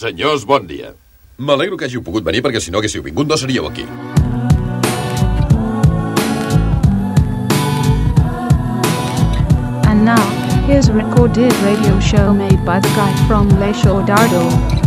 Senyors, bon dia. M'alegro que hàgiu pogut venir perquè si no haguéssiu vingut no seríeu aquí. And now, here's a recorded radio show made by the guy from Le Show Dardo.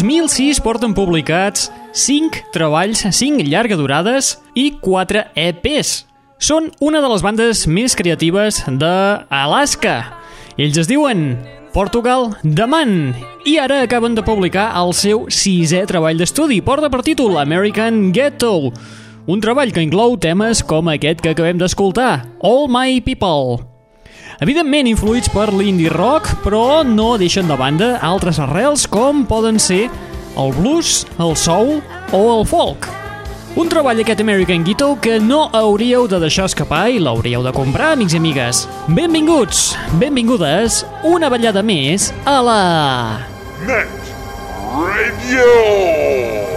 2006 porten publicats 5 treballs, 5 llarga durades i 4 EPs. Són una de les bandes més creatives d'Alaska. Ells es diuen Portugal The Man i ara acaben de publicar el seu sisè treball d'estudi. Porta per títol American Ghetto, un treball que inclou temes com aquest que acabem d'escoltar, All My People. Evidentment influïts per l'indie rock, però no deixen de banda altres arrels com poden ser el blues, el soul o el folk. Un treball aquest American Ghetto que no hauríeu de deixar escapar i l'hauríeu de comprar, amics i amigues. Benvinguts, benvingudes, una ballada més a la... Net Radio.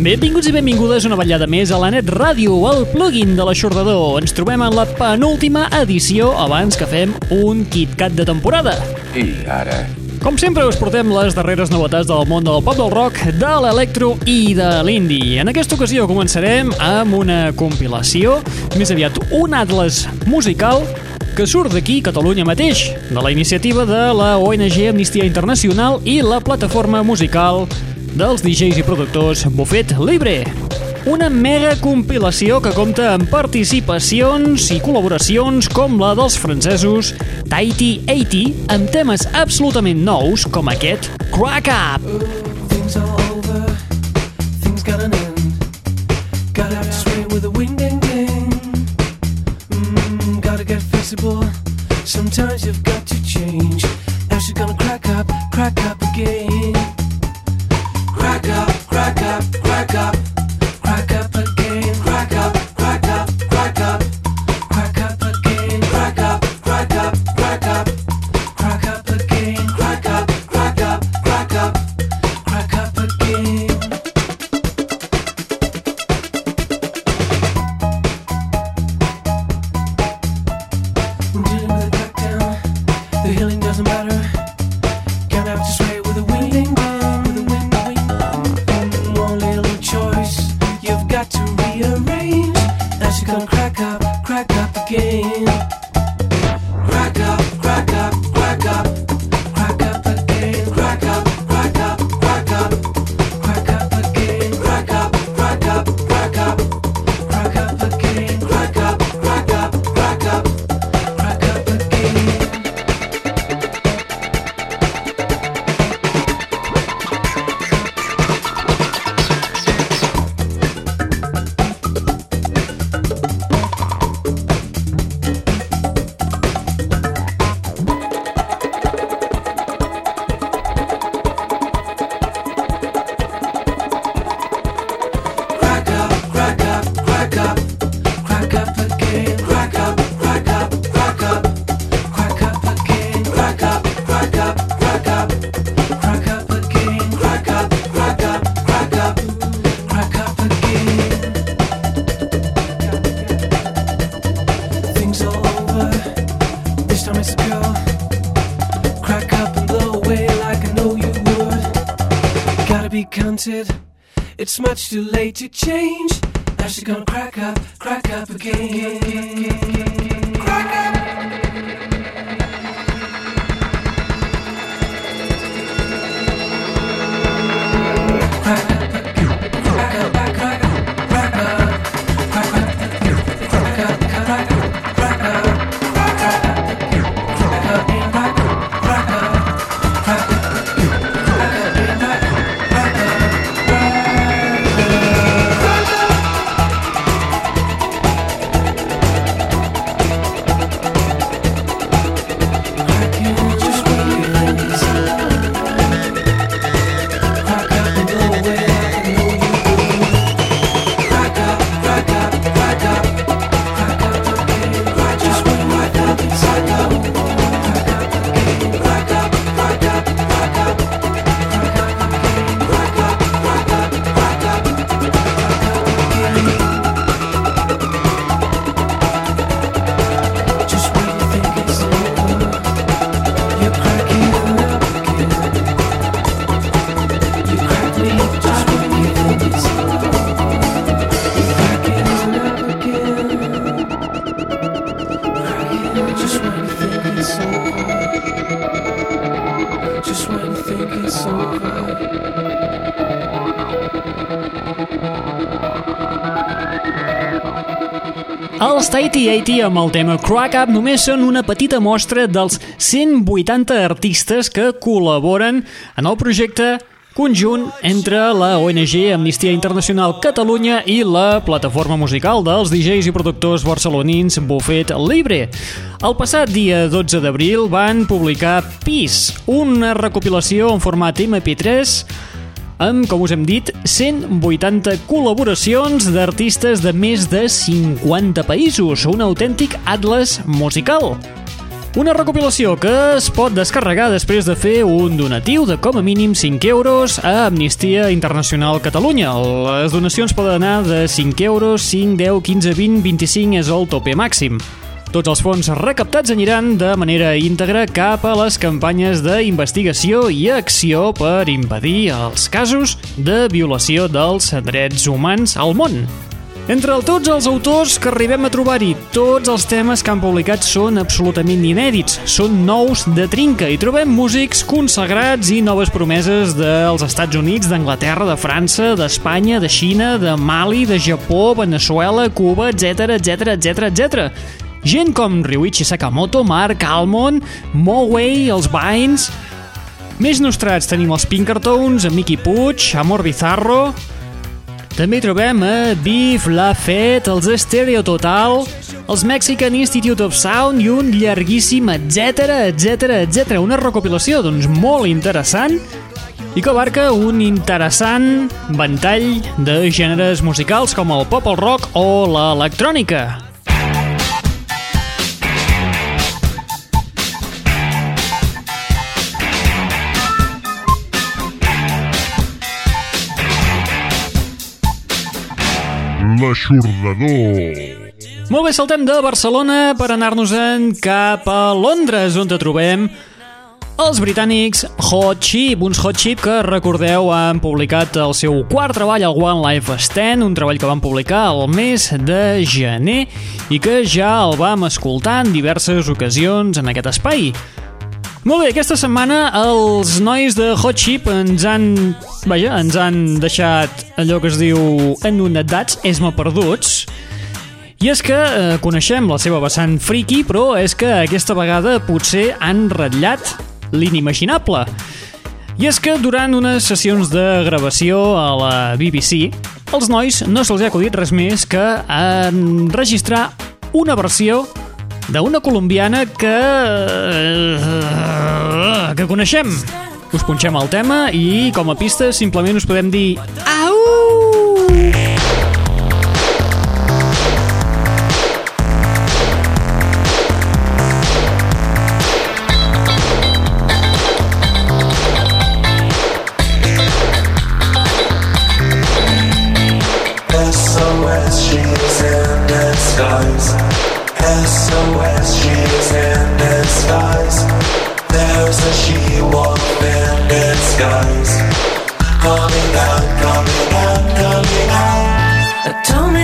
Benvinguts i benvingudes una ballada més a la Net Ràdio, el plugin de l'aixordador. Ens trobem en la penúltima edició abans que fem un KitKat de temporada. I ara... Com sempre us portem les darreres novetats del món del pop del rock, de l'electro i de l'indie. En aquesta ocasió començarem amb una compilació, més aviat un atles musical que surt d'aquí, Catalunya mateix, de la iniciativa de la ONG Amnistia Internacional i la plataforma musical dels DJs i productors Buffet Libre. Una mega compilació que compta amb participacions i col·laboracions com la dels francesos Tahiti 80 amb temes absolutament nous com aquest Crack Up. Things over, things got an end. Swing with and ding. Mm, get. Sometimes you've got Counted. It's much too late to change. Now she's gonna crack up, crack up again. 1980 amb el tema Crack Up només són una petita mostra dels 180 artistes que col·laboren en el projecte conjunt entre la ONG Amnistia Internacional Catalunya i la plataforma musical dels DJs i productors barcelonins Buffet Libre. El passat dia 12 d'abril van publicar Peace, una recopilació en format MP3 amb, com us hem dit, 180 col·laboracions d'artistes de més de 50 països, un autèntic atlas musical. Una recopilació que es pot descarregar després de fer un donatiu de com a mínim 5 euros a Amnistia Internacional Catalunya. Les donacions poden anar de 5 euros, 5, 10, 15, 20, 25 és el tope màxim. Tots els fons recaptats aniran de manera íntegra cap a les campanyes d'investigació i acció per impedir els casos de violació dels drets humans al món. Entre tots els autors que arribem a trobar-hi, tots els temes que han publicat són absolutament inèdits, són nous de trinca i trobem músics consagrats i noves promeses dels Estats Units, d'Anglaterra, de França, d'Espanya, de Xina, de Mali, de Japó, Venezuela, Cuba, etc etc etc etc. Gent com Ryuichi Sakamoto, Mark Almond, Moway, els Vines... Més nostrats tenim els Pinkertons, en Mickey Puig, Amor Bizarro... També trobem a Beef, La Fête, els Stereo Total, els Mexican Institute of Sound i un llarguíssim etc etc etc. Una recopilació doncs molt interessant i que abarca un interessant ventall de gèneres musicals com el pop, el rock o l'electrònica. L'aixordador. Molt bé, saltem de Barcelona per anar-nos-en cap a Londres, on te trobem els britànics Hot Chip, uns Hot Chip que, recordeu, han publicat el seu quart treball, el One Life Stand, un treball que van publicar al mes de gener i que ja el vam escoltar en diverses ocasions en aquest espai. Molt bé, aquesta setmana els nois de Hot Chip ens han... Vaja, ens han deixat allò que es diu enonadats, esma perduts, i és que eh, coneixem la seva vessant friki, però és que aquesta vegada potser han ratllat l'inimaginable. I és que durant unes sessions de gravació a la BBC, els nois no se'ls ha acudit res més que enregistrar una versió d'una colombiana que... eh, que coneixem. Us punxem el tema i, com a pista, simplement us podem dir... Au!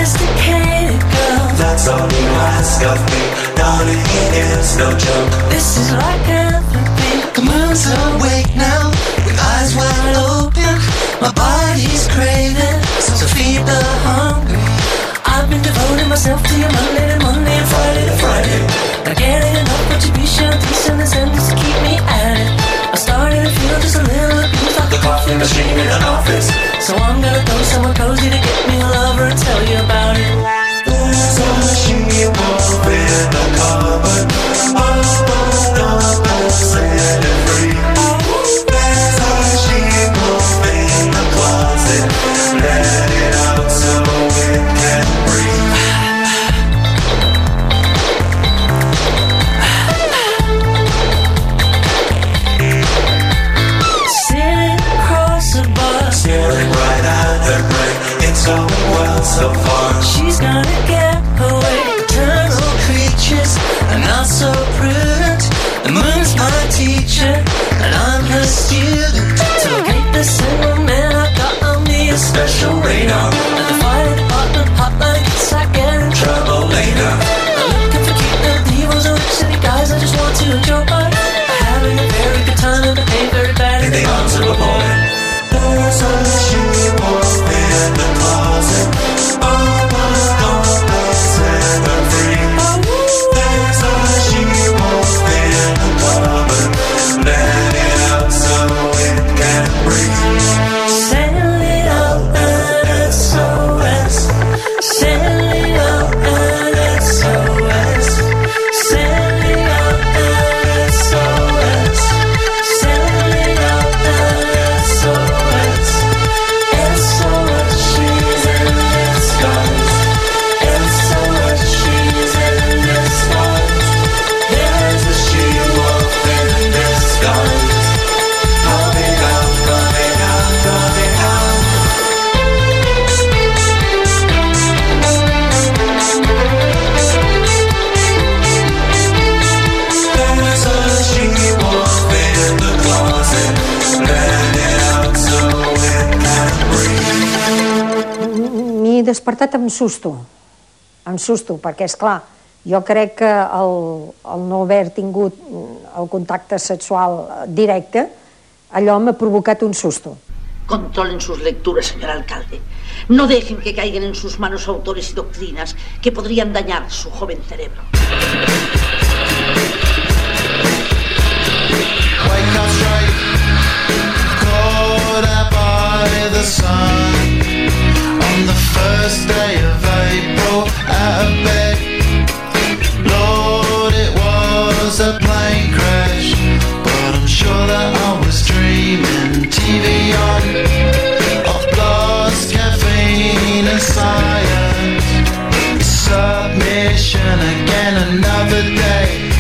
A domesticated girl. That's all you ask of me. Darling, it is no joke. This is like everything. The moon's awake now, with eyes wide open. My body's craving, so feed the hungry. I've been devoting myself to you Monday to Monday and Friday to Friday. Not getting enough retribution, decent incentives to keep me at it. Starting to feel just a little abused like The coffee machine in an office. So I'm gonna go somewhere cozy to get me a lover and tell you about it. There's a she-wolf in susto, amb susto, perquè, és clar, jo crec que el, el no haver tingut el contacte sexual directe, allò m'ha provocat un susto. Controlen sus lecturas, señor alcalde. No dejen que caigan en sus manos autores y doctrinas que podrían dañar su joven cerebro. Wake up straight, caught out by the sun. First day of April, out of bed. Lord, it was a plane crash, but I'm sure that I was dreaming. TV on, of lost caffeine and science. Submission again, another day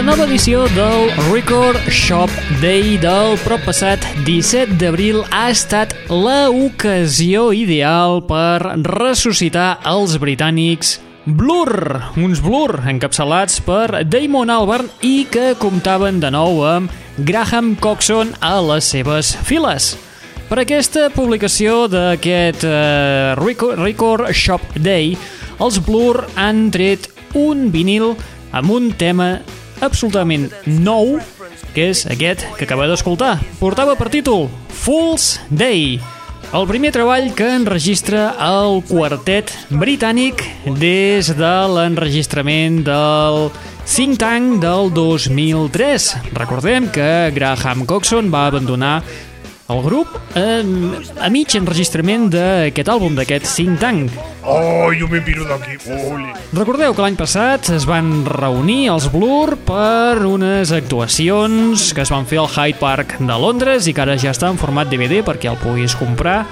La nova edició del Record Shop Day del proppassat 17 d'abril ha estat la ocasió ideal per ressuscitar els britànics Blur, uns Blur encapçalats per Damon Albarn i que comptaven de nou amb Graham Coxon a les seves files. Per aquesta publicació d'aquest eh, Record Shop Day, els Blur han tret un vinil amb un tema absolutament nou, que és aquest que acaba d'escoltar. Portava per títol Fool's Day, el primer treball que enregistra el quartet britànic des de l'enregistrament del think tank del 2003. Recordem que Graham Coxon va abandonar el grup eh, a mig enregistrament d'aquest àlbum, d'aquest think tank. Oh, yo me piro de aquí. Ole. Recordeu que l'any passat es van reunir els Blur per unes actuacions que es van fer al Hyde Park de Londres i que ara ja està en format DVD perquè el puguis comprar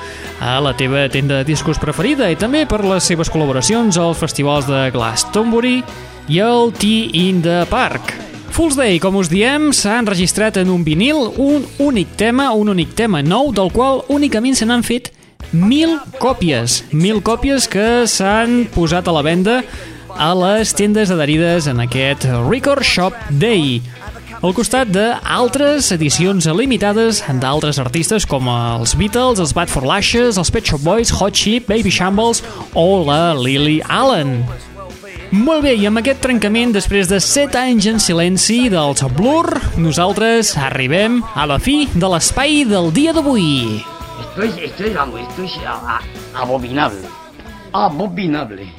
a la teva tenda de discos preferida i també per les seves col·laboracions als festivals de Glastonbury i el Tea in the Park. Fool's Day, com us diem, s'ha enregistrat en un vinil un únic tema, un únic tema nou, del qual únicament se n'han fet mil còpies. Mil còpies que s'han posat a la venda a les tendes adherides en aquest Record Shop Day al costat d'altres edicions limitades d'altres artistes com els Beatles, els Bad for Lashes, els Pet Shop Boys, Hot Chip, Baby Shambles o la Lily Allen. Molt bé, i amb aquest trencament, després de 7 anys en silenci dels Blur, nosaltres arribem a la fi de l'espai del dia d'avui. Esto es, esto es, vamos, esto es a- a- abominable. Abominable.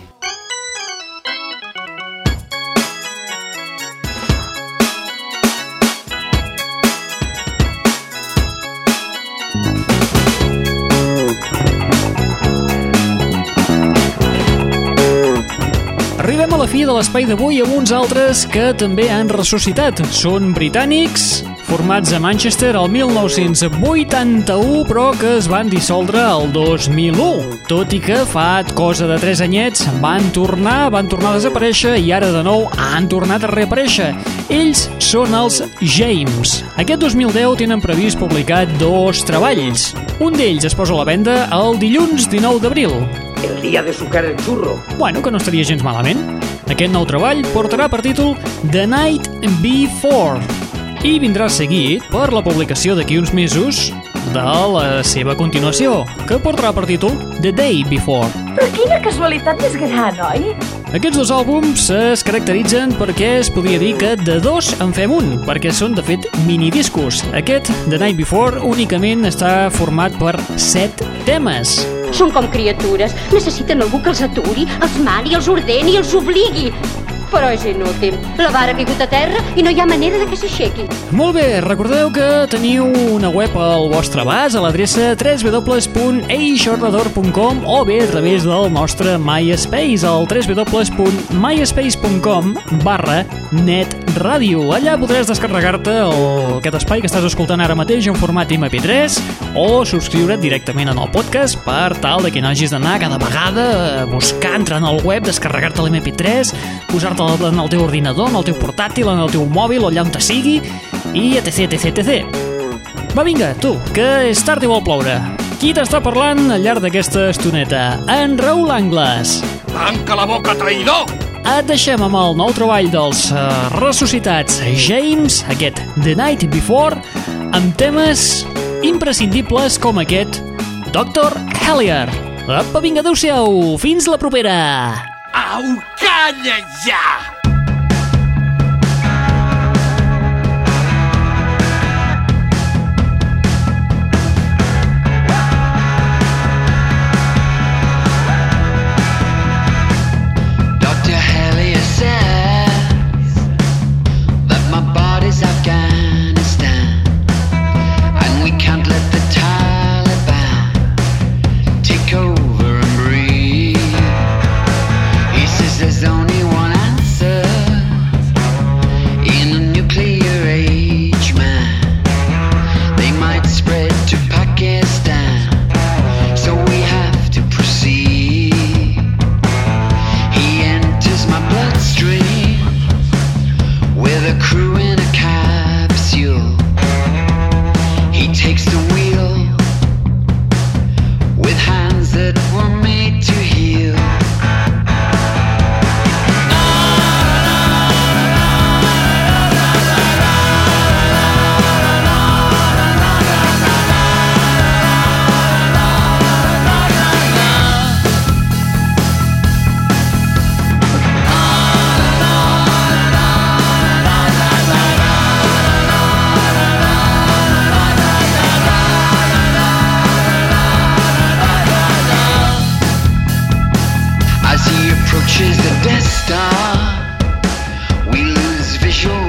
Fi de l'espai d'avui amb uns altres que també han ressuscitat. Són britànics, formats a Manchester el 1981, però que es van dissoldre el 2001. Tot i que fa cosa de 3 anyets van tornar, van tornar a desaparèixer i ara de nou han tornat a reaparèixer. Ells són els James. Aquest 2010 tenen previst publicar dos treballs. Un d'ells es posa a la venda el dilluns 19 d'abril. El día de sucar el churro. Bueno, que no estaria gens malament. Aquest nou treball portarà per títol The Night Before i vindrà seguit per la publicació d'aquí uns mesos de la seva continuació, que portarà per títol The Day Before. Però quina casualitat més gran, oi? Aquests dos àlbums es caracteritzen perquè es podria dir que de dos en fem un, perquè són de fet minidiscos. Aquest, The Night Before, únicament està format per set temes. Són com criatures. Necessiten algú que els aturi, els mani, els ordeni, els obligui. Però és inútil. La vara ha caigut a terra i no hi ha manera de que s'aixequi. Molt bé, recordeu que teniu una web al vostre abast a l'adreça www.eixordador.com o bé a través del nostre MySpace al www.myspace.com barra netradio. Allà podràs descarregar-te aquest espai que estàs escoltant ara mateix en format MP3 o subscriure't directament en el podcast per tal de que no hagis d'anar cada vegada a buscar, entrar en el web, descarregar-te l'MP3, posar-te en el teu ordinador, en el teu portàtil, en el teu mòbil allà on te sigui i etc, etc, etc. Va, vinga, tu, que és tard i vol ploure. Qui t'està parlant al llarg d'aquesta estoneta? En Raül Angles. Tanca la boca, traïdor! Et deixem amb el nou treball dels uh, ressuscitats James, aquest The Night Before, amb temes imprescindibles com aquest Dr. Hellier. Apa, vinga, adeu-siau, fins la propera! Calcanha! approaches the Death Star, we lose visual.